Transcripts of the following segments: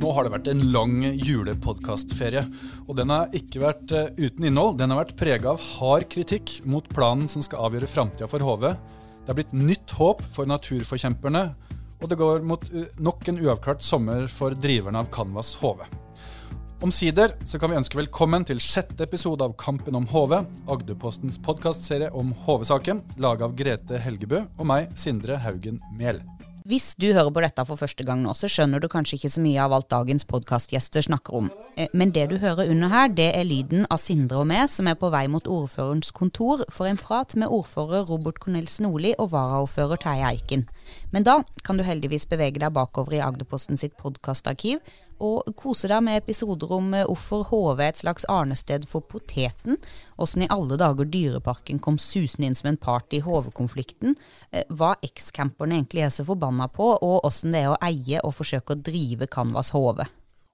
Nå har det vært en lang julepodkastferie, og den har ikke vært uh, uten innhold. Den har vært prega av hard kritikk mot planen som skal avgjøre framtida for HV. Det har blitt nytt håp for naturforkjemperne, og det går mot uh, nok en uavklart sommer for driverne av Canvas HV. Omsider så kan vi ønske velkommen til sjette episode av Kampen om HV, Agderpostens podkastserie om HV-saken, laga av Grete Helgebø og meg, Sindre Haugen Mehl. Hvis du hører på dette for første gang nå, så skjønner du kanskje ikke så mye av alt dagens podkastgjester snakker om. Eh, men det du hører under her, det er lyden av Sindre og meg som er på vei mot ordførerens kontor for en prat med ordfører Robert Cornelsen Nordli og varaordfører Terje Eiken. Men da kan du heldigvis bevege deg bakover i Agderposten sitt podkastarkiv og kose deg med episoder om eh, hvorfor HV er et slags arnested for poteten, åssen i alle dager Dyreparken kom susende inn som en part i HV-konflikten, hva hva ekscamperne egentlig er så forbanna på, og åssen det er å eie og forsøke å drive Canvas HV.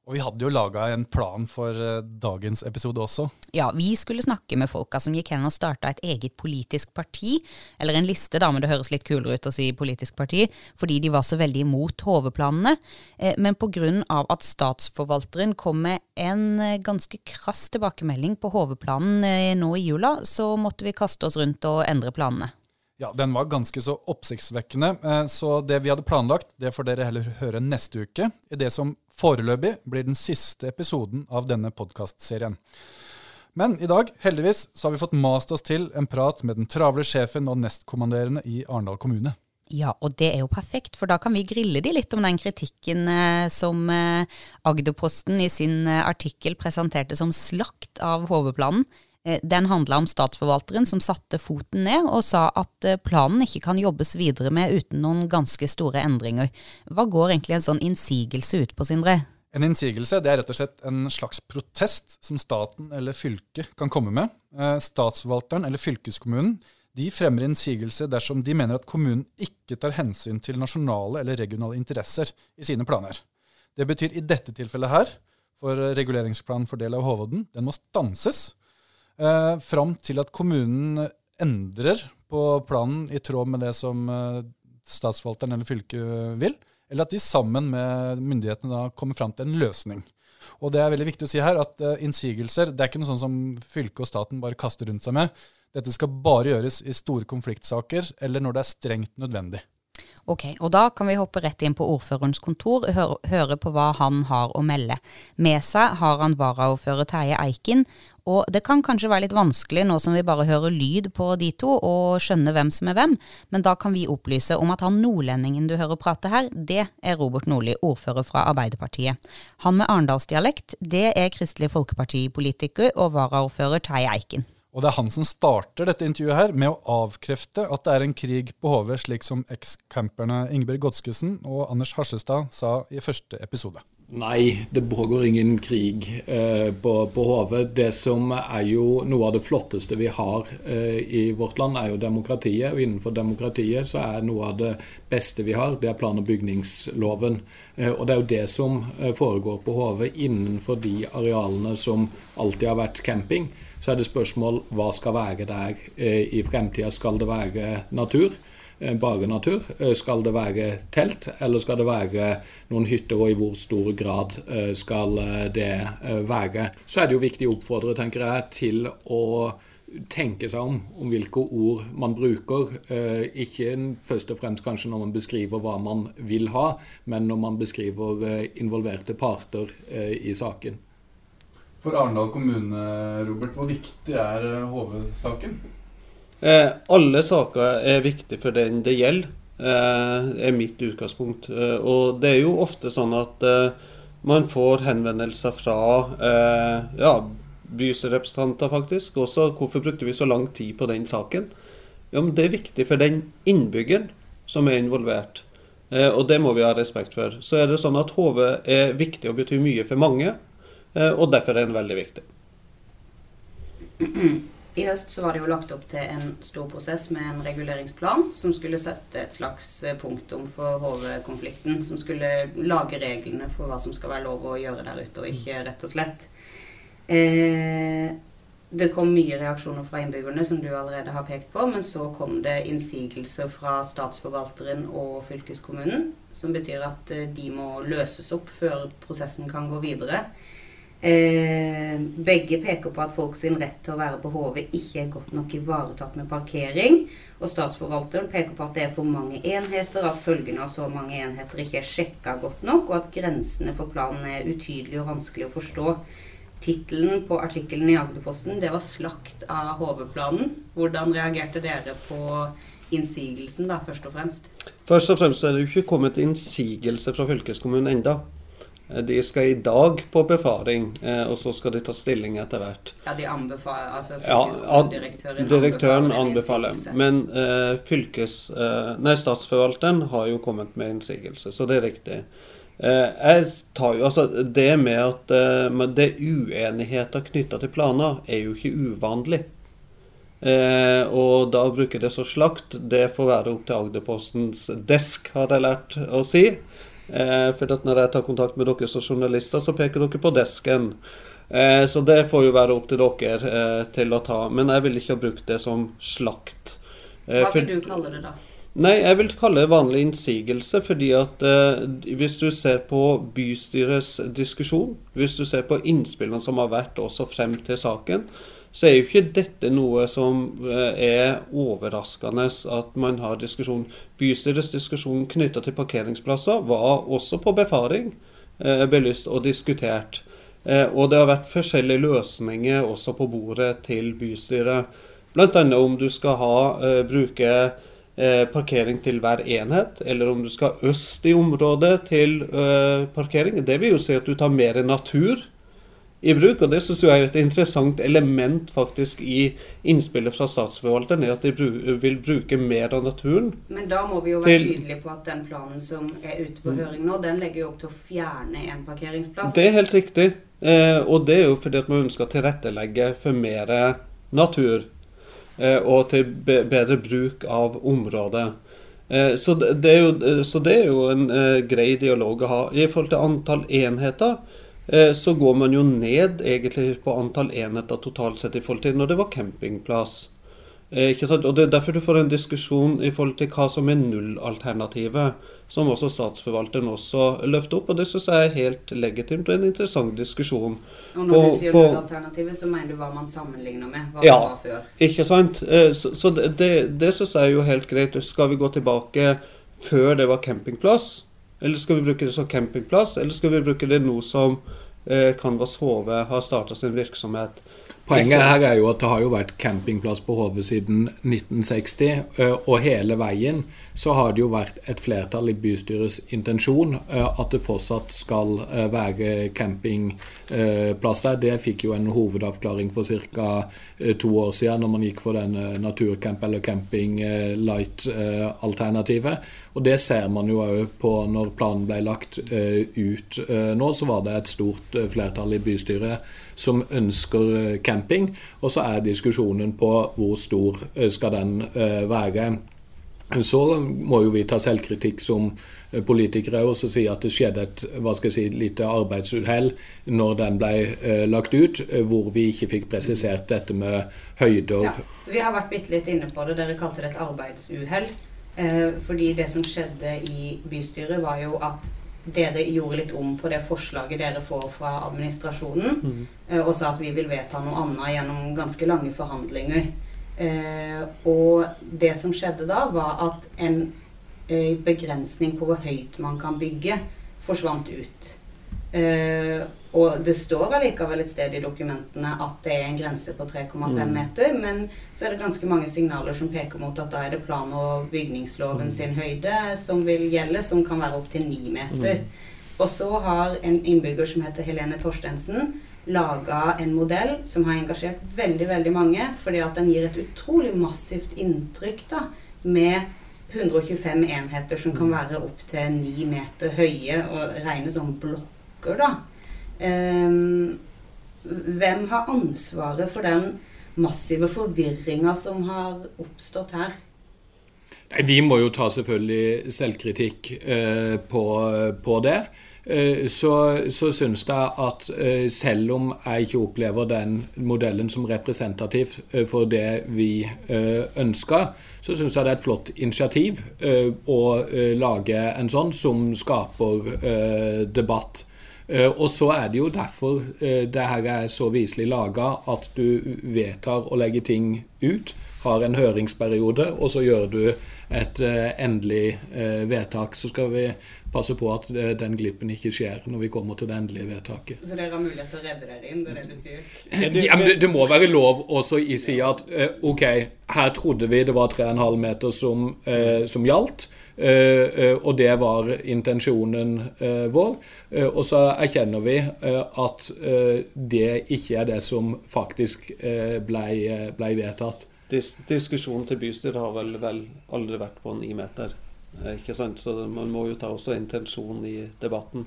Og vi hadde jo laga en plan for uh, dagens episode også. Ja, vi skulle snakke med folka som gikk hen og starta et eget politisk parti, eller en liste, da, men det høres litt kulere ut å si politisk parti, fordi de var så veldig imot HV-planene. Eh, men pga. at statsforvalteren kom med en eh, ganske krass tilbakemelding på HV-planen eh, nå i jula, så måtte vi kaste oss rundt og endre planene. Ja, den var ganske så oppsiktsvekkende. Eh, så det vi hadde planlagt, det får dere heller høre neste uke, i det som foreløpig blir den siste episoden av denne podkastserien. Men i dag, heldigvis, så har vi fått mast oss til en prat med den travle sjefen og nestkommanderende i Arendal kommune. Ja, og det er jo perfekt, for da kan vi grille de litt om den kritikken eh, som eh, Agderposten i sin eh, artikkel presenterte som slakt av HV-planen. Eh, den handla om statsforvalteren som satte foten ned og sa at eh, planen ikke kan jobbes videre med uten noen ganske store endringer. Hva går egentlig en sånn innsigelse ut på, Sindre? En innsigelse det er rett og slett en slags protest som staten eller fylket kan komme med. Eh, statsforvalteren eller fylkeskommunen de fremmer innsigelse dersom de mener at kommunen ikke tar hensyn til nasjonale eller regionale interesser i sine planer. Det betyr i dette tilfellet her, for reguleringsplanen for del av Hovden, den må stanses eh, fram til at kommunen endrer på planen i tråd med det som eh, statsforvalteren eller fylket vil, eller at de sammen med myndighetene da kommer fram til en løsning. Og det er veldig viktig å si her at uh, innsigelser det er ikke noe sånn som fylket og staten bare kaster rundt seg med. Dette skal bare gjøres i store konfliktsaker eller når det er strengt nødvendig. Ok, og Da kan vi hoppe rett inn på ordførerens kontor og høre, høre, på hva han har å melde. Med seg har han varaordfører Terje Eiken, og det kan kanskje være litt vanskelig nå som vi bare hører lyd på de to, og skjønner hvem som er hvem, men da kan vi opplyse om at han nordlendingen du hører prate her, det er Robert Nordli, ordfører fra Arbeiderpartiet. Han med arendalsdialekt, det er Kristelig Folkeparti-politiker og varaordfører Terje Eiken. Og det er han som starter dette intervjuet her med å avkrefte at det er en krig på HV, slik som ekscamperne Ingebjørg Godskesen og Anders Harsestad sa i første episode. Nei, det pågår ingen krig eh, på, på, HV. Det som er jo noe av det flotteste vi har eh, i vårt land, er jo demokratiet. Og innenfor demokratiet så er noe av det beste vi har, det er plan- og bygningsloven. Eh, og det er jo det som eh, foregår på HV innenfor de arealene som alltid har vært camping så er det spørsmål hva skal være der eh, i fremtida. Skal det være natur? Eh, bare natur? Eh, skal det være telt, eller skal det være noen hytter, og i hvor stor grad skal det være? Så er det jo viktig å oppfordre, tenker jeg, til å tenke seg om om hvilke ord man bruker. Ikke først og fremst kanskje når man beskriver hva man vil ha, men når man beskriver involverte parter i saken. For Arendal kommune, Robert, hvor viktig er HV-saken? Eh, eh, alle saker er viktige for den det gjelder, eh, er mitt utgangspunkt. Eh, og det er jo ofte sånn at eh, man får henvendelser fra eh, ja, bystyrerepresentanter, faktisk. Også hvorfor brukte vi så lang tid på den saken? Ja, men Det er viktig for den innbyggeren som er involvert. og det må vi ha respekt for. Så er det sånn at HV er viktig og betyr mye for mange. Eh, og derfor er den veldig viktig. I høst så var det jo lagt opp til en stor prosess med en reguleringsplan som skulle sette et slags eh, punktum for HV-konflikten. Som skulle lage reglene for hva som skal være lov å gjøre der ute, og ikke rett og slett. Eh, det kom mye reaksjoner fra innbyggerne, som du allerede har pekt på. Men så kom det innsigelser fra statsforvalteren og fylkeskommunen. Som betyr at eh, de må løses opp før prosessen kan gå videre. Eh, begge peker på at folk sin rett til å være på HV ikke er godt nok ivaretatt med parkering. Og statsforvalteren peker på at det er for mange enheter, at følgene av så mange enheter ikke er sjekka godt nok, og at grensene for planen er utydelige og vanskelig å forstå. Tittelen på artikkelen i Agderposten det var 'Slakt av HV-planen'. Hvordan reagerte dere på innsigelsen, da, først og fremst? Først og fremst er det jo ikke kommet innsigelse fra fylkeskommunen enda. De skal i dag på befaring, eh, og så skal de ta stilling etter hvert. Ja, de anbefaler, altså Ja, Direktøren, Direktøren anbefaler, anbefaler. Men eh, fylkes... Eh, nei, statsforvalteren har jo kommet med innsigelse, så det er riktig. Eh, jeg tar jo, altså Det med at eh, det er uenigheter knytta til planer, er jo ikke uvanlig. Eh, og da bruker det så slakt, det får være opp til Agderpostens desk, har jeg lært å si. Eh, for at når jeg tar kontakt med dere som journalister, så peker dere på desken. Eh, så det får jo være opp til dere eh, til å ta. Men jeg ville ikke ha brukt det som slakt. Hva vil du kalle det, da? Nei, jeg vil kalle det vanlig innsigelse, fordi at eh, hvis du ser på bystyrets diskusjon, hvis du ser på innspillene som har vært også frem til saken, så er jo ikke dette noe som eh, er overraskende at man har diskusjon. Bystyrets diskusjon knytta til parkeringsplasser var også på befaring eh, belyst og diskutert. Eh, og det har vært forskjellige løsninger også på bordet til bystyret. Bl.a. om du skal ha, bruke parkering til hver enhet, eller om du skal øst i området til parkering. Det vil jo si at du tar mer natur i bruk, og det synes jeg er et interessant element faktisk i innspillet fra statsforvalteren, er at de bru vil bruke mer av naturen. Men da må vi jo være Til- tydelige på at den planen som er ute på høring nå, den legger jo opp til å fjerne en parkeringsplass. Det er helt riktig, eh, og det er jo fordi at man ønsker å tilrettelegge for mer natur. eh, Og til be bedre bruk av området. Eh, Så det, jo, så det er jo en eh, grei dialog å ha. I forhold til antall enheter, eh, så går man jo ned egentlig på antall enheter totalt sett i forhold til når det var campingplass. Eh? Og Det er derfor du får en diskusjon i forhold til hva som er nullalternativet, som også statsforvalteren også løfter opp. og Det synes jeg er helt legitimt og en interessant diskusjon. Og når på- du sier nullalternativet, så mener du hva man sammenligner med? Hva Ja. var før? Ikke sant? Eh, Så, så det, det, det synes jeg er jo helt greit. Skal vi gå tilbake før det var campingplass? Eller skal vi bruke det som campingplass? Eller skal vi bruke det nå som eh, Canvas HV har starta sin virksomhet? Poenget her er jo at det har jo vært campingplass på Hove siden 1960, og hele veien så har det jo vært et flertall i bystyrets intensjon at det fortsatt skal være campingplass der. Det fikk jo en hovedavklaring for ca. to år siden når man gikk for den naturcamp eller camping light-alternativet. Og det ser man jo òg på når planen ble lagt ut nå, så var det et stort flertall i bystyret som ønsker eh, camping. Og så er diskusjonen på hvor stor eh, skal den eh, være. Så må jo vi ta selvkritikk som politikere og si at det skjedde et hva skal jeg si, lite arbeidsuhell når den ble lagt ut, hvor vi ikke fikk presisert dette med høyder. Ja. Vi har vært bitte litt inne på det. Dere kalte det et arbeidsuhell. Fordi det som skjedde i bystyret, var jo at dere gjorde litt om på det forslaget dere får fra administrasjonen, mm. og sa at vi vil vedta noe annet gjennom ganske lange forhandlinger. Eh, og det som skjedde da, var at en eh, begrensning på hvor høyt man kan bygge, forsvant ut. Eh, og det står allikevel et sted i dokumentene at det er en grense på 3,5 meter, men så er det ganske mange signaler som peker mot at da er det plan- og bygningsloven sin høyde som vil gjelde, som kan være opptil 9 meter. Og så har en innbygger som heter Helene Torstensen, laga en modell som har engasjert veldig veldig mange, fordi at den gir et utrolig massivt inntrykk da, med 125 enheter som kan være opptil 9 meter høye og regnes som blokker. da. Ehm, hvem har ansvaret for den massive forvirringa som har oppstått her? Nei, Vi må jo ta selvfølgelig selvkritikk eh, på, på, det. Eh, så, så syns jeg at eh, selv om jeg ikke opplever den modellen som representativ eh, for det vi eh, ønsker, så syns jeg det er et flott initiativ eh, å lage en sånn som skaper debatt. Og så er det jo derfor det her er så viselig laga at du vedtar å legge ting ut, har en høringsperiode, og så gjør du et uh, endelig uh, vedtak. Så skal vi passe på at uh, den glippen ikke skjer når vi kommer til det endelige vedtaket. Så dere har mulighet til å redde dere inn? Det er det du sier? ja, men det, det, må være lov også å si at OK, her trodde vi det var 3,5 meter som, som gjaldt. og det var intensjonen vår. og så erkjenner vi at det ikke er det som faktisk blei ble vedtatt. Dis diskusjonen til bystyret har vel, vel, aldri vært på ni meter. Eh, ikke sant? Så man må jo ta også intensjon i debatten.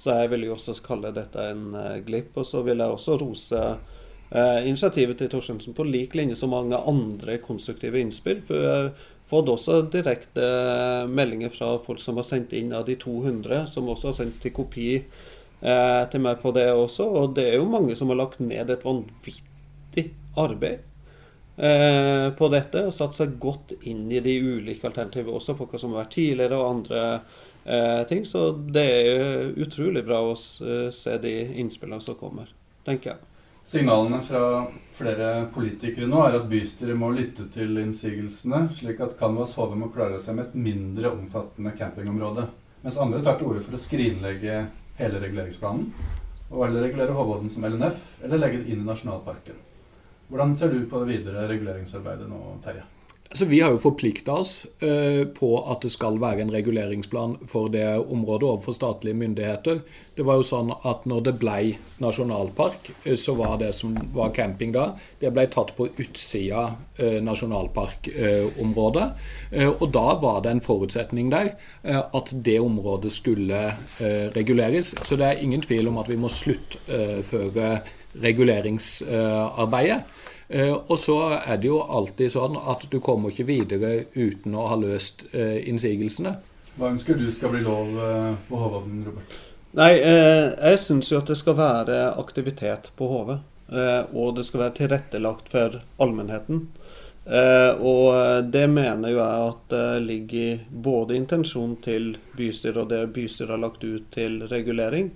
Så jeg vil jo også kalle dette en uh, glipp. Og så vil jeg også rose eh, initiativet til Torstensen på lik linje som mange andre konstruktive innspill. For jeg har fått også direkte uh, meldinger fra folk som har sendt inn av de 200, som også har sendt til kopi til meg på det også. Og det er jo mange som har lagt ned et vanvittig arbeid Eh, på dette og satt seg godt inn i de ulike alternativene, også på hva som har vært tidligere og andre eh, ting. Så det er utrolig bra å eh, se de innspillene som kommer, tenker jeg. Signalene fra flere politikere nå er at bystyret må lytte til innsigelsene, slik at Canvas HV må klare seg med et mindre omfattende campingområde. Mens andre tar til orde for å skrinlegge hele reguleringsplanen og eller regulere Håvodden som LNF, eller legge det inn i nasjonalparken. Hvordan ser du på det videre reguleringsarbeidet nå, Terje? Altså, vi har jo forplikta oss uh, på at det skal være en reguleringsplan for det området overfor statlige myndigheter. Det var jo sånn at når det ble nasjonalpark, uh, så var det som var camping da, det ble tatt på utsida uh, nasjonalparkområdet. og da var det en forutsetning der at det området skulle reguleres. Så det er ingen tvil om at vi må sluttføre reguleringsarbeidet. Eh, og så er det jo alltid sånn at du kommer ikke videre uten å ha løst eh, innsigelsene. Hva ønsker du skal bli lov eh, på Hovden, Robert? Nei, jeg syns jo at det skal være aktivitet på HV. Og det skal være tilrettelagt for allmennheten. Og det mener jo jeg at det ligger både intensjonen til bystyret og det bystyret har lagt ut til regulering.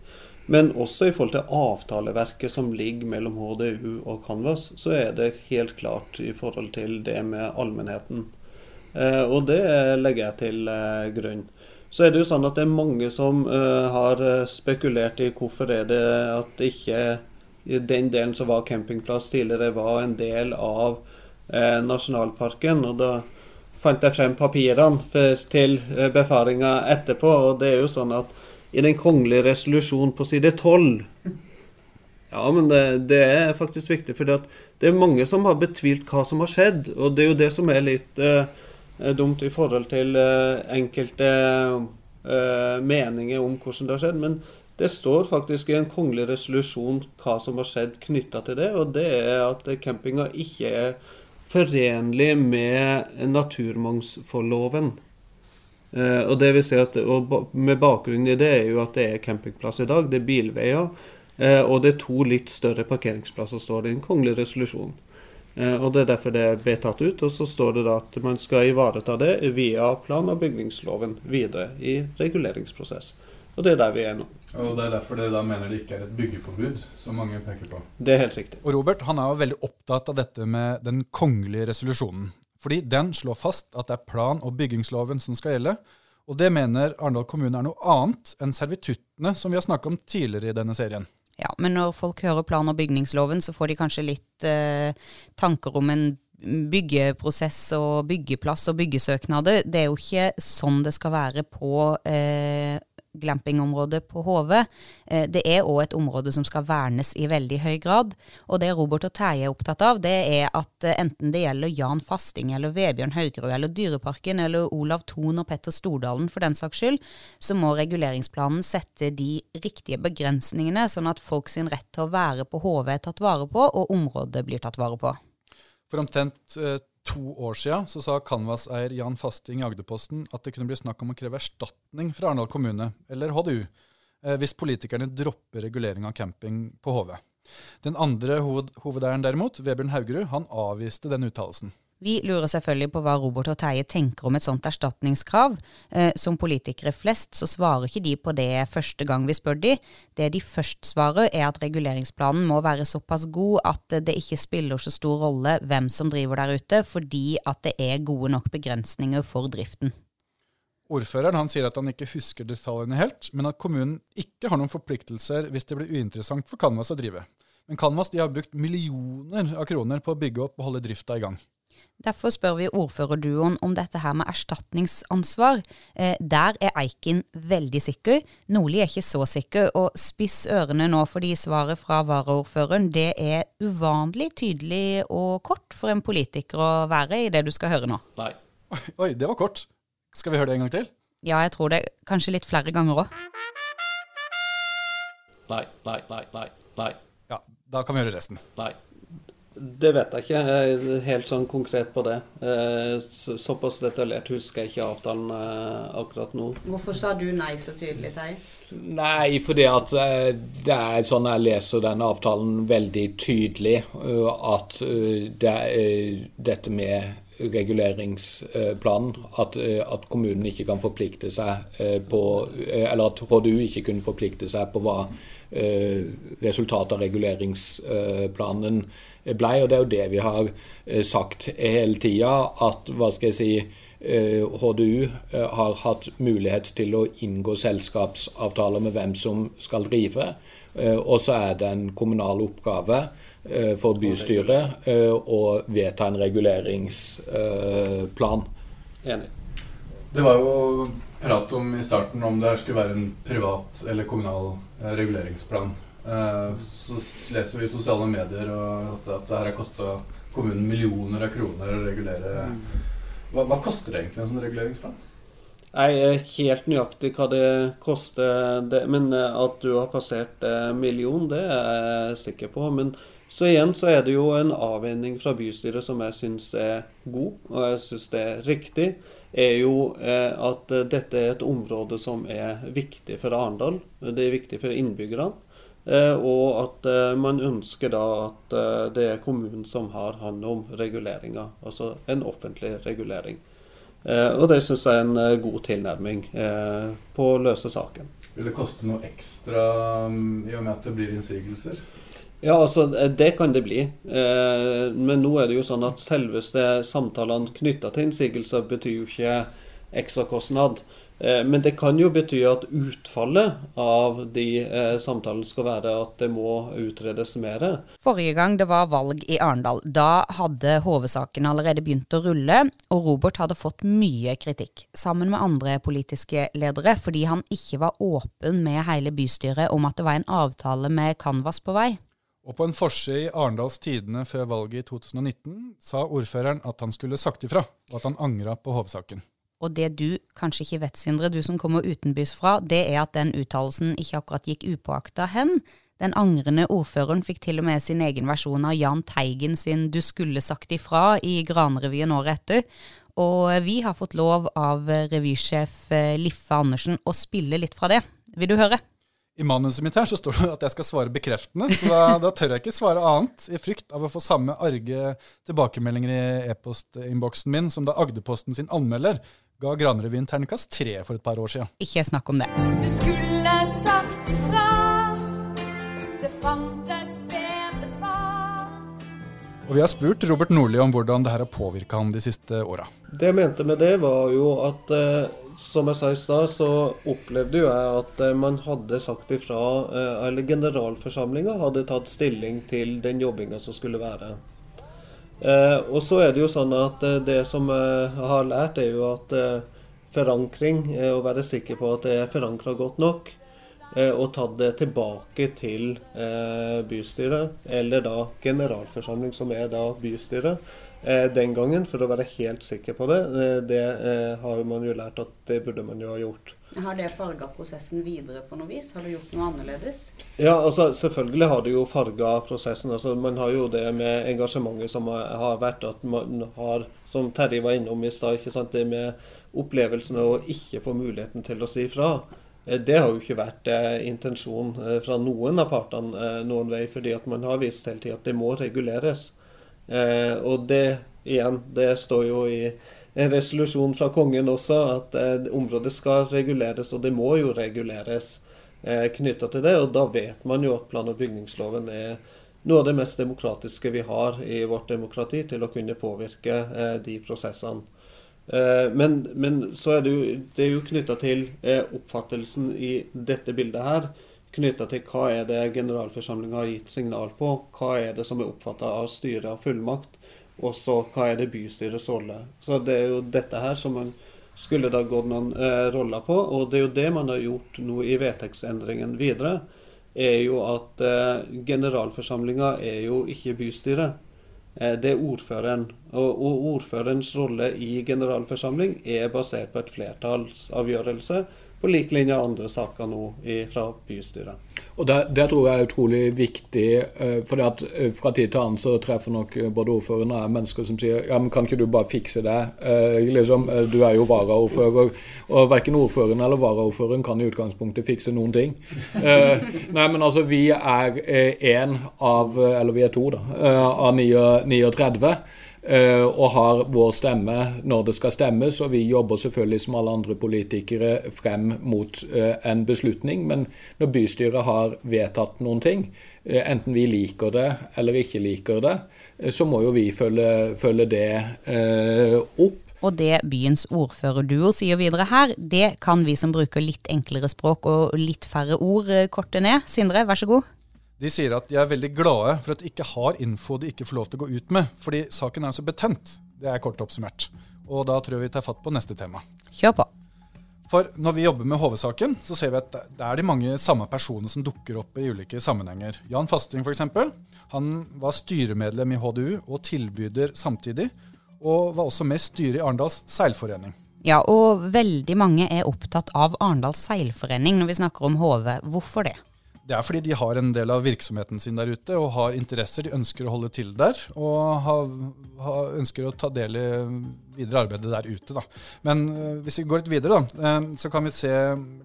Men også i forhold til avtaleverket som ligger mellom HDU og Canvas, så er det helt klart i forhold til det med allmennheten. Eh, og det legger jeg til eh, grunn. Så er det jo sånn at det er mange som eh, har spekulert i hvorfor er det at ikke den delen som var campingplass tidligere, var en del av nasjonalparken. Og da fant jeg frem papirene til befaringa etterpå, og det er jo sånn at i den kongelige resolusjon på side 12. Ja, men det, det er faktisk viktig, for det er mange som har betvilt hva som har skjedd. Og det er jo det som er litt eh, dumt i forhold til eh, enkelte eh, meninger om hvordan det har skjedd. Men det står faktisk i en kongelig resolusjon hva som har skjedd knytta til det. Og det er at campinga ikke er forenlig med naturmangfoldloven. Uh, og det vil si at, og Med bakgrunn i det er jo at det er campingplass i dag, det er bilveier. Uh, og det er to litt større parkeringsplasser, står det i en kongelig resolusjon. Uh, og Det er derfor det ble tatt ut. Og så står det da at man skal ivareta det via plan- og bygningsloven videre i reguleringsprosess. Og det er der vi er nå. Og Det er derfor dere da mener det ikke er et byggeforbud, som mange peker på. Det er helt riktig. Og Robert han er jo veldig opptatt av dette med den kongelige resolusjonen. Fordi den slår fast at det er plan- og byggingsloven som skal gjelde. Og det mener Arendal kommune er noe annet enn servituttene som vi har snakket om tidligere i denne serien. Ja, men når folk hører plan- og bygningsloven, så får de kanskje litt eh, tanker om en byggeprosess og byggeplass og byggesøknader. Det er jo ikke sånn det skal være på eh, glampingområdet på Hove. Eh, det er òg et område som skal vernes i veldig høy grad. Og det Robert og Terje er opptatt av, det er at eh, enten det gjelder Jan Fasting eller Vebjørn Haugerud eller Dyreparken eller Olav Thon og Petter Stordalen for den saks skyld, så må reguleringsplanen sette de riktige begrensningene, sånn at folk sin rett til å være på Hove er tatt vare på, og området blir tatt vare på. For omtrent to år siden så sa Canvas-eier Jan Fasting i Agderposten at det kunne bli snakk om å kreve erstatning fra Arendal kommune, eller HDU, eh, hvis politikerne dropper regulering av camping på HV. Den andre hoved hovedeieren derimot, Vebjørn Haugerud, han avviste den uttalelsen. Vi lurer selvfølgelig på hva Robert og Terje tenker om et sånt erstatningskrav. Eh, som politikere flest så svarer ikke de på det første gang vi spør de. Det de først svarer er at reguleringsplanen må være såpass god at det ikke spiller så stor rolle hvem som driver der ute, fordi at det er gode nok begrensninger for driften. Ordføreren han sier at han ikke husker detaljene helt, men at kommunen ikke har noen forpliktelser hvis det blir uinteressant for Canvas å drive. Men Canvas de har brukt millioner av kroner på å bygge opp og holde drifta i gang. Derfor spør vi ordførerduoen om dette her med erstatningsansvar. Eh, der er Eiken veldig sikker. Nordli er ikke så sikker, og spiss ørene nå fordi svaret fra varaordføreren det er uvanlig tydelig og kort for en politiker å være i det du skal høre nå. Nei. Oi, det var kort. Skal vi høre det en gang til? Ja, jeg tror det. Kanskje litt flere ganger òg. Nei, nei, nei, nei. nei. Ja, da kan vi høre resten. Nei. Det vet jeg ikke. Jeg er helt sånn konkret på det. Eh, Såpass detaljert husker jeg ikke avtalen eh, akkurat nå. Hvorfor sa du nei så tydelig, Tei? Nei, fordi at eh, det er sånn jeg leser den avtalen veldig tydelig, at det dette med reguleringsplanen, at, eh, at kommunen ikke kan forplikte seg eh, på eh, Eller at HDU ikke kunne forplikte seg på hva resultatet av reguleringsplanen blei. Og det er jo det vi har sagt hele tida, at hva skal jeg si HDU har hatt mulighet til å inngå selskapsavtaler med hvem som skal drive. Og så er det en kommunal oppgave for bystyret og å vedta en reguleringsplan. Enig. Det var jo prat om i starten om det her skulle være en privat eller kommunal eh, reguleringsplan. Eh, så leser vi i sosiale medier at, at det her har kosta kommunen millioner av kroner å regulere. Hva, hva koster det egentlig en sånn reguleringsplan? Jeg er helt nøyaktig hva det koster, det, men eh, at du har passert eh, million, det er jeg sikker på. Men så igjen så er det jo en avveining fra bystyret som jeg syns er god, og jeg syns det er riktig. er jo eh, at eh, dette er et område som er viktig for Arendal. Det er viktig for innbyggerne. Eh, og at man ønsker da at det er kommunen som har hånd om reguleringa. Altså en offentlig regulering. Og det syns jeg er en god tilnærming på å løse saken. Vil det koste noe ekstra um, i og med at det blir innsigelser? Ja, altså eh, det kan det bli. Eh, men nå er det jo sånn at selveste samtalene knytta til innsigelser betyr jo ikke ekstrakostnad. Eh, men det kan jo bety at utfallet av de samtalene skal være at det må utredes mer. Forrige gang det var valg i Arendal, da hadde HV-saken allerede begynt å rulle, og Robert hadde fått mye kritikk, sammen med andre politiske ledere, fordi han ikke var åpen med hele bystyret om at det var en avtale med Canvas på vei. Og på en forside i Arendals Tidende før valget i 2019 sa ordføreren at han skulle sagt ifra, og at han angra på hovsaken. Og det du kanskje ikke vet, Sindre, du som kommer utenbys fra, det er at den uttalelsen ikke akkurat gikk upåakta hen. Den angrende ordføreren fikk til og med sin egen versjon av Jahn Teigen sin 'Du skulle sagt ifra' i Granrevyen året etter. Og vi har fått lov av revysjef eh, Liffe Andersen å spille litt fra det. Vil du høre? I manuset mitt her så står det at jeg skal svare bekreftende, så da, da tør jeg ikke svare annet, i frykt av å få samme arge tilbakemeldinger i e-postinnboksen min som da Agderposten sin anmelder ga Granrevyen terningkast tre for et par år siden. Ikke snakk om det. Du skulle sagt Vi har spurt Robert Nordli om hvordan det her har påvirka ham de siste åra. Det jeg mente med det, var jo at eh, som jeg sa i stad, så opplevde jo jeg at eh, man hadde sagt ifra eh, Eller generalforsamlinga hadde tatt stilling til den jobbinga som skulle være. Og så er det jo sånn at det som jeg har lært, er jo at forankring, å være sikker på at det er forankra godt nok, og tatt det tilbake til eh, bystyret, eller da generalforsamling, som er da bystyret, eh, den gangen for å være helt sikker på det. Eh, det eh, har man jo lært at det burde man jo ha gjort. Har det farga prosessen videre på noe vis? Har du gjort noe annerledes? Ja, altså selvfølgelig har det jo farga prosessen. altså Man har jo det med engasjementet som har vært, at man har, som Terje var innom i stad, det med opplevelsen av å ikke få muligheten til å si fra. Eh, Det har jo ikke vært eh, intensjonen eh, fra noen av partene noen vei, fordi at man har vist hele tida at det må reguleres. Og det igjen, det står jo i en resolusjon fra kongen også, at området skal reguleres, og det må jo reguleres knytta til det. Og da vet man jo at plan- og bygningsloven er noe av det mest demokratiske vi har i vårt demokrati, til å kunne påvirke de prosessene. Eh, men, men så er det jo, det er jo knytta til eh, oppfattelsen i dette bildet her. Knytta til hva er det generalforsamlinga har gitt signal på. Hva er det som er oppfatta av styret av fullmakt. Og så hva er det bystyrets rolle. Så det er jo dette her som man skulle da gått noen eh, roller på. Og det er jo det man har gjort nå i vedtektsendringen videre. Er jo at eh, generalforsamlinga er jo ikke bystyret. Eh, Det er ordføreren. Og, ordførerens rolle i generalforsamling er basert på et flertallsavgjørelse, på lik linje andre saker nå fra bystyret. Og det, det tror jeg er utrolig viktig, For at fra tid til annen så treffer nok eh, både ordføreren og jeg mennesker som sier ja, men kan ikke du bare fikse det? Eh, liksom, eh, du er jo varaordfører. Og verken ordføreren eller varaordføreren kan i utgangspunktet fikse noen ting. Eh, nei, men altså, vi er én av, eller vi er to, da, eh, av 39. eh, og har vår stemme når det skal stemmes, og vi jobber selvfølgelig som alle andre politikere frem mot eh, en beslutning. Men når bystyret har vedtatt noen ting, eh, enten vi liker det eller ikke liker det, så må jo vi følge, følge det opp. Og det byens ordførerduo sier videre her, det kan vi som bruker litt enklere språk og litt færre ord korte ned. Sindre, vær så god. De sier at de er veldig glade for at de ikke har info de ikke får lov til å gå ut med, fordi saken er så betent. Det er kort oppsummert. Og da tror jeg vi tar fatt på neste tema. Kjør på. For når vi jobber med HV-saken, så ser vi at det er de mange samme personene som dukker opp i ulike sammenhenger. Jan Fasting f.eks. Han var styremedlem i HDU og tilbyder samtidig, og var også med i styret i Arendals seilforening. Ja, og veldig mange er opptatt av Arendals seilforening når vi snakker om HV. Hvorfor det? Det er fordi de har en del av virksomheten sin der ute og har interesser de ønsker å holde til der. Og har, har, ønsker å ta del i videre arbeidet der ute. Da. Men øh, hvis vi går litt videre, da, øh, så kan vi se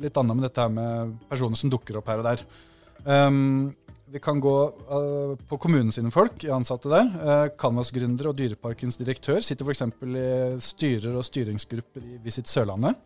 litt annet med dette her med personer som dukker opp her og der. Um, vi kan gå uh, på kommunen sine folk, ansatte der. Uh, Canvas-gründer og Dyreparkens direktør sitter f.eks. i styrer og styringsgrupper i Visit Sørlandet.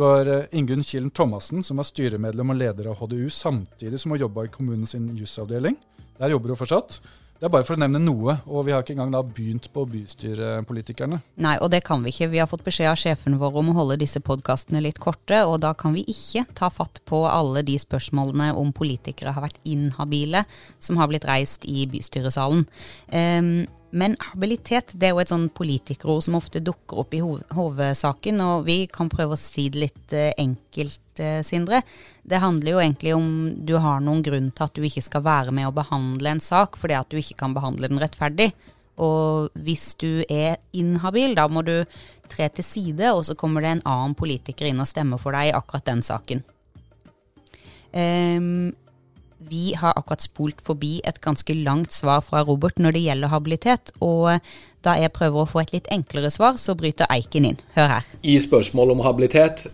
Du har eh, Ingunn Kilen Thomassen, som var styremedlem og leder av HDU, samtidig som hun jobba i kommunens jusavdeling. Der jobber hun fortsatt. Det er bare for å nevne noe, og vi har ikke engang da begynt på bystyrepolitikerne. Nei, og det kan vi ikke. Vi har fått beskjed av sjefen vår om å holde disse podkastene litt korte, og da kan vi ikke ta fatt på alle de spørsmålene om politikere har vært inhabile som har blitt reist i bystyresalen. Um, men habilitet det er jo et sånn politikerord som ofte dukker opp i hovedsaken, og vi kan prøve å si det litt eh, enkelt, eh, Sindre. Det handler jo egentlig om du har noen grunn til at du ikke skal være med å behandle en sak fordi at du ikke kan behandle den rettferdig. Og hvis du er inhabil, da må du tre til side, og så kommer det en annen politiker inn og stemmer for deg i akkurat den saken. Um, vi har akkurat spolt forbi et ganske langt svar fra Robert når det gjelder habilitet, og da jeg prøver å få et litt enklere svar, så bryter Eiken inn. Hør her. I spørsmål om habilitet,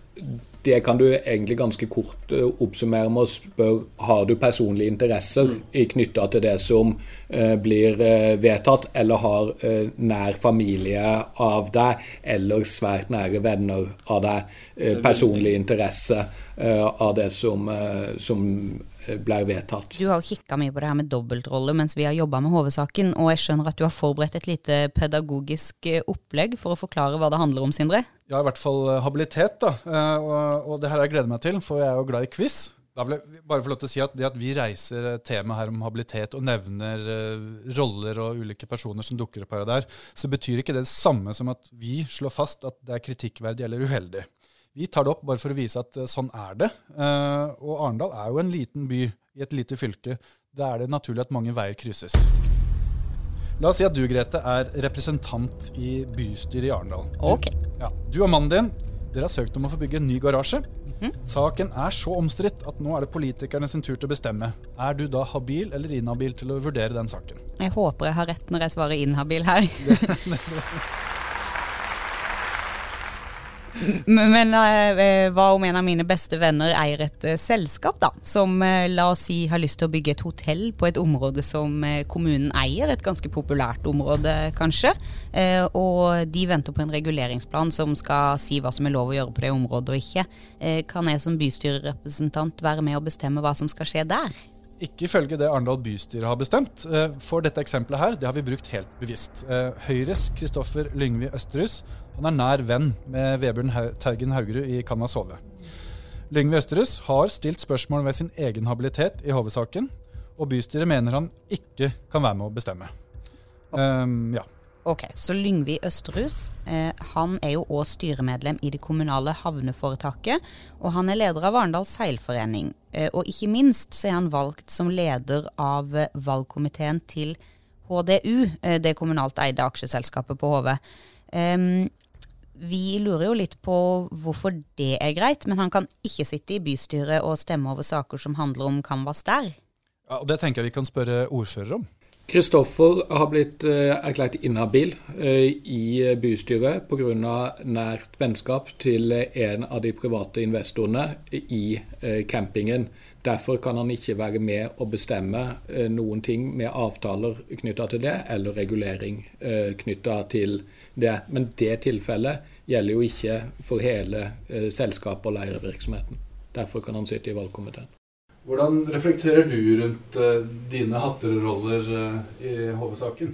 det kan du egentlig ganske kort uh, oppsummere med å spørre har du personlige interesser knytta til det som uh, blir vedtatt, eller har nær familie av deg, eller svært nære venner av deg personlig interesse av det som, som blir vedtatt. Du har jo kikka mye på det her med dobbeltrolle mens vi har jobba med HV-saken, og jeg skjønner at du har forberedt et lite pedagogisk opplegg for å forklare hva det handler om, Sindre? Ja, i hvert fall habilitet, da. Og, og det her har jeg gleder meg til, for jeg er jo glad i quiz. Da vil jeg bare få lov til å si at Det at vi reiser temaet her om habilitet og nevner roller og ulike personer som dukker opp her og der, så betyr ikke det det samme som at vi slår fast at det er kritikkverdig eller uheldig. Vi tar det opp bare for å vise at uh, sånn er det. Uh, og Arendal er jo en liten by i et lite fylke. Da er det naturlig at mange veier krysses. La oss si at du, Grete, er representant i bystyret i Arendal. Okay. Ok. Ja, du og mannen din dere har søkt om å få bygge en ny garasje. Saken er så omstridt at nå er det politikerne sin tur til å bestemme. Er du da habil eller inhabil til å vurdere den saken? Jeg håper jeg har rett når jeg svarer inhabil her. Men men, eh, hva om en av mine beste venner eier et eh, selskap, da, som eh, la oss si har lyst til å bygge et hotell på et område som eh, kommunen eier, et ganske populært område kanskje, eh, og de venter på en reguleringsplan som skal si hva som er lov å gjøre på det området og ikke. Eh, kan jeg som bystyrerepresentant være med å bestemme hva som skal skje der? Ikke ifølge det Arendal bystyre har bestemt. Eh, For dette eksempelet her, det har vi brukt helt bevisst. Eh, Høyres Kristoffer Lyngvi Østerhus han er nær venn med Vebjørn Teigen Haugerud i Kan man sove. Lyngvi Østerhus har stilt spørsmål ved sin egen habilitet i HV-saken, og bystyret mener han ikke kan være med å bestemme. Um, ja. Ok, Så Lyngvi Østerhus eh, han er jo òg styremedlem i det kommunale havneforetaket. Og han er leder av Arendal seilforening. Eh, og ikke minst så er han valgt som leder av eh, valgkomiteen til HDU, eh, det kommunalt eide aksjeselskapet på HV. Vi lurer jo litt på hvorfor det er greit, men han kan ikke sitte i bystyret og stemme over saker som handler om Canvas der. ja, og Det tenker jeg vi kan spørre ordfører om. Kristoffer har blitt eh, erklært inhabil eh, i bystyret pga. nært vennskap til en av de private investorene i eh, campingen. Derfor kan han ikke være med å bestemme eh, noen ting med avtaler knytta til det, eller regulering eh, knytta til det. Men det tilfellet gjelder jo ikke for hele eh, selskapet og leirevirksomheten. Derfor kan han sitte i valgkomiteen. Hvordan reflekterer du rundt eh, dine hatteroller eh, i HV-saken?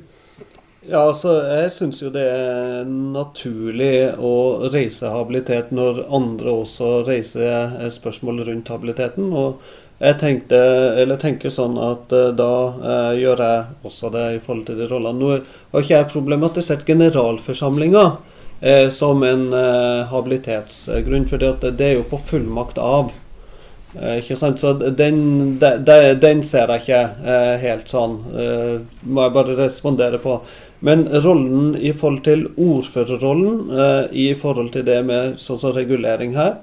Ja, altså, jeg syns jo det er naturlig å reise habilitet når andre også reiser eh, spørsmål rundt habiliteten. Og jeg tenkte, eller tenker sånn at da eh, gjør jeg også det i forhold til de rollene. Nå har ikke jeg problematisert generalforsamlinga eh, som en eh, habilitetsgrunn, for det er jo på fullmakt av. Eh, ikke sant? Så den, de, de, den ser jeg ikke eh, helt sånn. Eh, må jeg bare respondere på. Men rollen i forhold til ordførerrollen, i forhold til det med sånn som regulering her,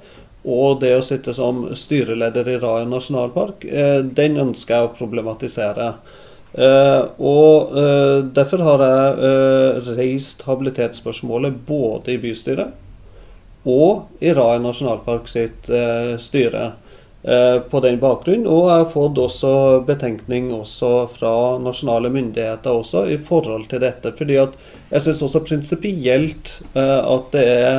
og det å sitte som styreleder i Raja nasjonalpark, den ønsker jeg å problematisere. Uh, og uh, derfor har jeg uh, reist habilitetsspørsmålet både i bystyret og i Raja nasjonalpark sitt styre på den bakgrunn. Og jeg har fått også betenkning også fra nasjonale myndigheter også i forhold til dette. fordi at jeg syns også prinsipielt eh, at det er,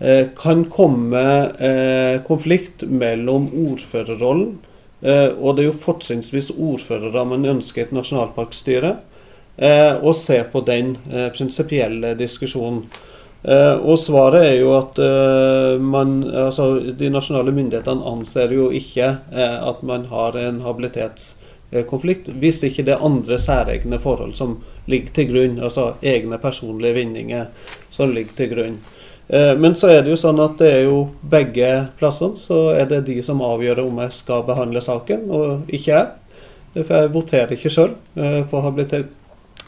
eh, kan komme eh, konflikt mellom ordførerrollen eh, og det er jo fortrinnsvis ordførere man ønsker et nasjonalparkstyre. Eh, og se på den eh, prinsipielle diskusjonen. Eh, og svaret er jo at eh, man, altså, de nasjonale myndighetene anser jo ikke eh, at man har en habilitetskonflikt, hvis ikke det er andre særegne forhold som ligger til grunn, altså egne personlige vinninger som ligger til grunn. Men så er det jo sånn at det er jo begge plassene så er det de som avgjør om jeg skal behandle saken, og ikke jeg. For jeg voterer ikke sjøl på habilitet,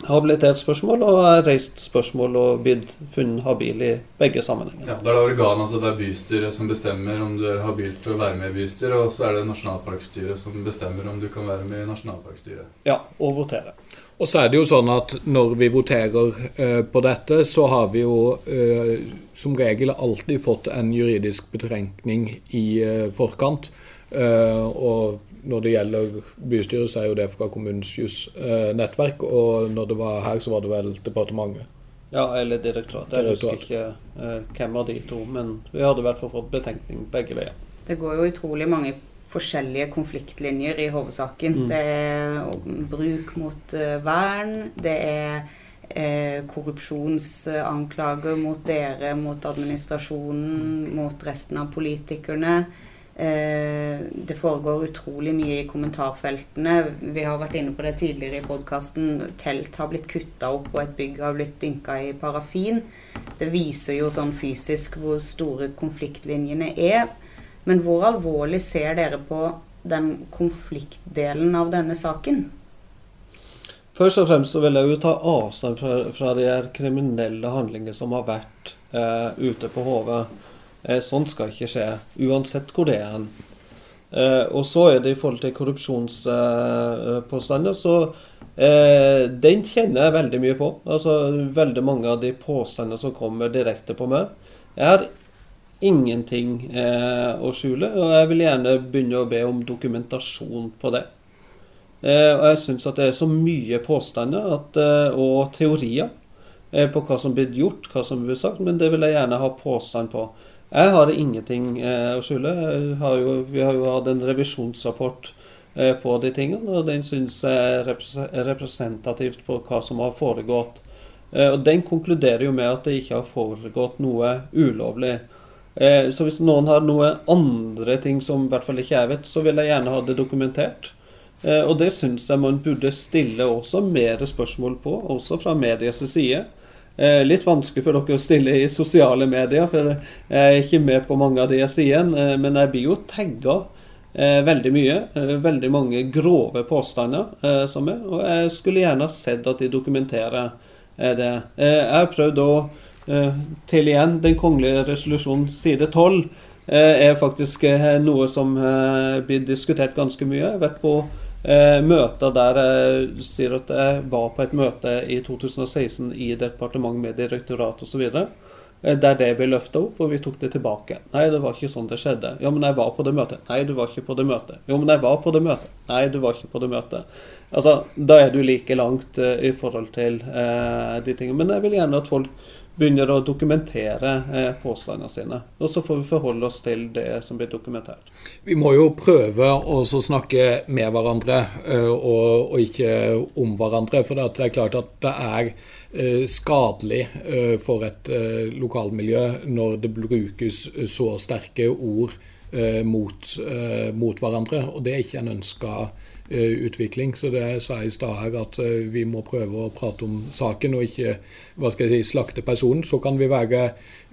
habilitetsspørsmål, og reist spørsmål og blitt funnet habil i begge sammenhenger. Ja, Da er det organet, altså det er bystyret som bestemmer om du er habil til å være med i bystyret, og så er det nasjonalparkstyret som bestemmer om du kan være med i nasjonalparkstyret. Ja, og votere. Og så er det jo sånn at når vi voterer eh, på dette, så har vi jo eh, som regel alltid fått en juridisk betenkning i eh, forkant. Eh, og når det gjelder bystyret, så er jo det fra kommunens jusnettverk. og når det var her, så var det vel departementet. Ja, eller direktoratet. Jeg husker ikke eh, hvem av de to, men vi hadde i hvert fall fått betenkning begge veier. Det går jo utrolig mange forskjellige konfliktlinjer i hovedsaken. Det er bruk mot eh, vern, det er eh, korrupsjonsanklager mot dere, mot administrasjonen, mot resten av politikerne. Eh, det foregår utrolig mye i kommentarfeltene. Vi har vært inne på det tidligere i podkasten. Telt har blitt kutta opp, og et bygg har blitt dynka i parafin. Det viser jo sånn fysisk hvor store konfliktlinjene er. Men hvor alvorlig ser dere på den konfliktdelen av denne saken? Først og fremst så vil jeg jo ta avstand fra, fra de kriminelle handlinger som har vært eh, ute på HV. Eh, sånn skal ikke skje, uansett hvor det er hen. Eh, og så er det i forhold til korrupsjonspåstander, så eh, den kjenner jeg veldig mye på. Altså veldig mange av de påstandene som kommer direkte på meg. Jeg har ingenting å skjule, og jeg vil gjerne begynne å be om dokumentasjon på det. Og jeg syns at det er så mye påstander at, og teorier på hva som blir gjort, hva som blir sagt, men det vil jeg gjerne ha påstand på. Jeg har ingenting eh, å skjule. Har jo, vi har jo hatt en revisjonsrapport eh, på de tingene, og den syns jeg er representativt på hva som har foregått. Eh, og Den konkluderer jo med at det ikke har foregått noe ulovlig. Eh, Så hvis noen har noe andre ting som i hvert fall ikke jeg vet, så vil jeg gjerne ha det dokumentert. Eh, Og det syns jeg man burde stille også mer spørsmål på, også fra medias side. Eh, Litt vanskelig for dere å stille i sosiale medier, for jeg er ikke med på mange av de sidene. eh, Men jeg blir jo tagga eh, veldig mye. Veldig mange grove påstander som er. Og jeg skulle gjerne sett at de dokumenterer det. Jeg har prøvd å til igjen Den kongelige resolusjon side 12 eh, er faktisk noe som blir diskutert ganske mye. Jeg har vært på eh, møter der jeg sier at jeg var på et møte i 2016 i departement med direktorat osv. eh, Der det ble løfta opp, og vi tok det tilbake. Nei, det var ikke sånn det skjedde. Ja, men jeg var på det møtet. Nei, du var ikke på det møtet. Jo, men jeg var på det møtet. Nei, du var ikke på det møtet. Altså, Da er du like langt eh, i forhold til eh, de tingene. Men jeg vil gjerne at folk begynner å dokumentere eh, påstandene sine. Og så får vi forholde oss til det som blir dokumentert. Vi må jo prøve å snakke med hverandre eh, og, og ikke om hverandre. For det er klart at det er eh, skadelig eh, for et lokalmiljø når det brukes så sterke ord mot, mot hverandre. Og det er ikke en ønska utvikling. Så det sa jeg i stad her, at eh, vi må prøve å prate om saken og ikke hva skal jeg si, slakte personen. Så kan vi være,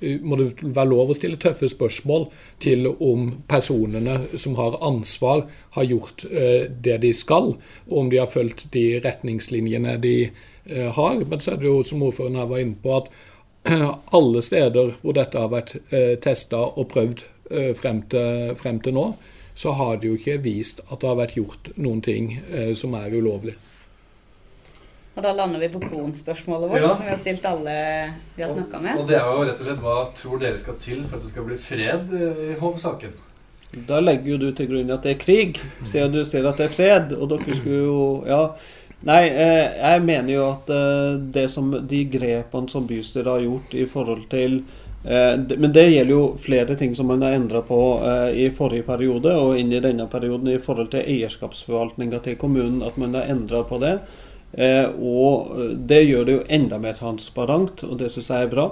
eh, må det være lov å stille tøffe spørsmål til om personene som har ansvar, har gjort eh, det de skal, og om de har fulgt de retningslinjene de eh, har. Men så er det jo, som ordføreren her var inne på, at alle steder hvor dette har vært eh, testa og prøvd eh, frem, til, frem til nå, så har det jo ikke vist at det har vært gjort noen ting eh, som er ulovlig. Og da lander vi på kronspørsmålet vårt, Ja. som vi har stilt alle vi har snakka med. Og det er jo rett og slett hva tror dere skal til for at det skal bli fred eh, i Hov-saken? Da legger jo du til grunn at det er krig, siden du sier at det er fred. Og dere skulle jo Ja. Nei, eh, jeg mener jo at eh, det som, de grepene som bystyret har gjort i forhold til Men det gjelder jo flere ting som man har endra på eh, i forrige periode og inn i denne perioden i forhold til eierskapsforvaltninga til kommunen. At man har endra på det. Eh, og eh, det gjør det jo enda mer transparent, og det syns jeg er bra.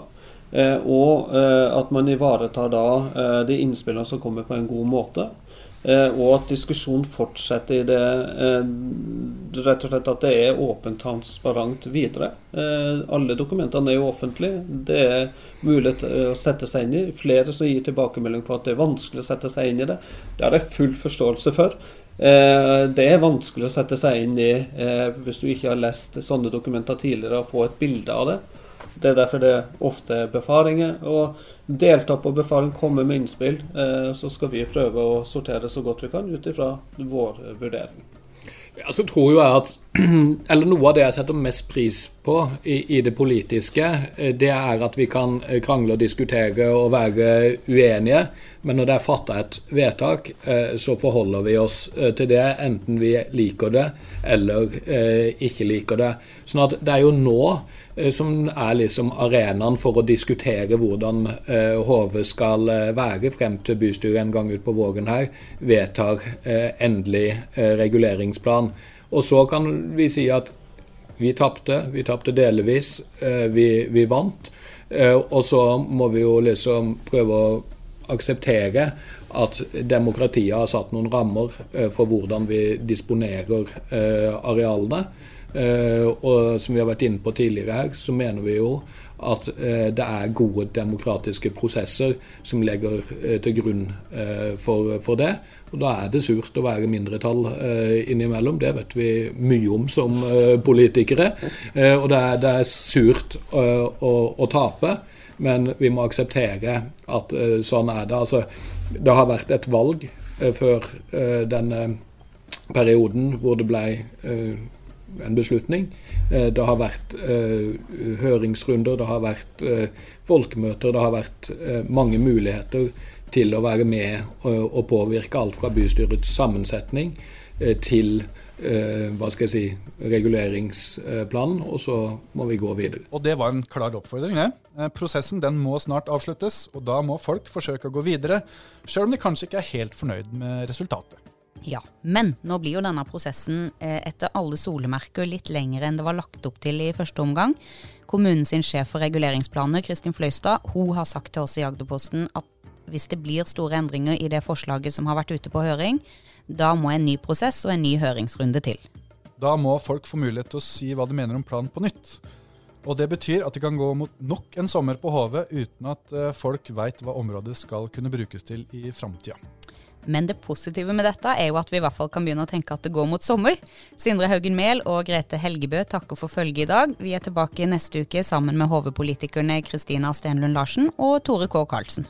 Eh, og eh, at man ivaretar da eh, de innspillene som kommer på en god måte. Eh, og at diskusjonen fortsetter i det eh, Rett og slett at det er åpent transparent videre. Eh, alle dokumentene er jo offentlige. Det er mulig å sette seg inn i. Flere som gir tilbakemelding på at det er vanskelig å sette seg inn i det. Det har jeg full forståelse for. Det er vanskelig å sette seg inn i hvis du ikke har lest sånne dokumenter tidligere, og få et bilde av det. Det er derfor det ofte er befaringer. Og delta på befaring, komme med innspill. Eh, så skal vi prøve å sortere så godt vi kan ut ifra vår vurdering. Ja, så tror jeg at eller Noe av det jeg setter mest pris på i, i det politiske, eh, det er at vi kan eh, krangle og diskutere og være uenige. Men når det er fatta et vedtak, så forholder vi oss til det, enten vi liker det eller ikke liker det. Sånn at det er jo nå som er liksom arenaen for å diskutere hvordan eh, HV skal eh, være frem til bystyret en gang utpå våren her vedtar eh, endelig eh, reguleringsplan. Og så kan vi si at vi tapte, vi tapte delvis, eh, vi, vi vant. Eh, og så må vi jo liksom prøve å akseptere at demokratiet har satt noen rammer eh, for hvordan vi disponerer eh, arealene. Eh, og som vi har vært inne på tidligere her, så mener vi jo at eh, det er gode demokratiske prosesser som legger eh, til grunn for, det. Og da er det surt å være mindretall innimellom. Det vet vi mye om som politikere. Og det er, surt å, tape. Men vi må akseptere at sånn er det. Altså, det har vært et valg før denne perioden hvor det ble en beslutning. Eh, Det har vært eh, høringsrunder, det har vært eh, folkemøter, det har vært mange muligheter til å være med og, påvirke alt fra bystyrets sammensetning til hva skal jeg si, reguleringsplanen, og så må vi gå videre. Og det var en klar oppfordring, det. Prosessen den må snart avsluttes, og da må folk forsøke å gå videre, sjøl om de kanskje ikke er helt fornøyd med resultatet. Ja, men nå blir jo denne prosessen eh, etter alle solemerker litt lengre enn det var lagt opp til i første omgang. Kommunen sin sjef for reguleringsplaner, Kristin Fløystad, hun har sagt til oss i Agderposten at hvis det blir store endringer i det forslaget som har vært ute på høring, da må en ny prosess og en ny høringsrunde til. Da må folk få mulighet til å si hva de mener om planen på nytt. Og det betyr at de kan gå mot nok en sommer på Hove uten at eh, folk veit hva området skal kunne brukes til i framtida. Men det positive med dette er jo at vi i hvert fall kan begynne å tenke at det går mot sommer. Sindre Haugen Mehl og Grete Helgebø takker for følget i dag. Vi er tilbake neste uke sammen med HV-politikerne Kristina Stenlund Larsen og Tore K. Karlsen.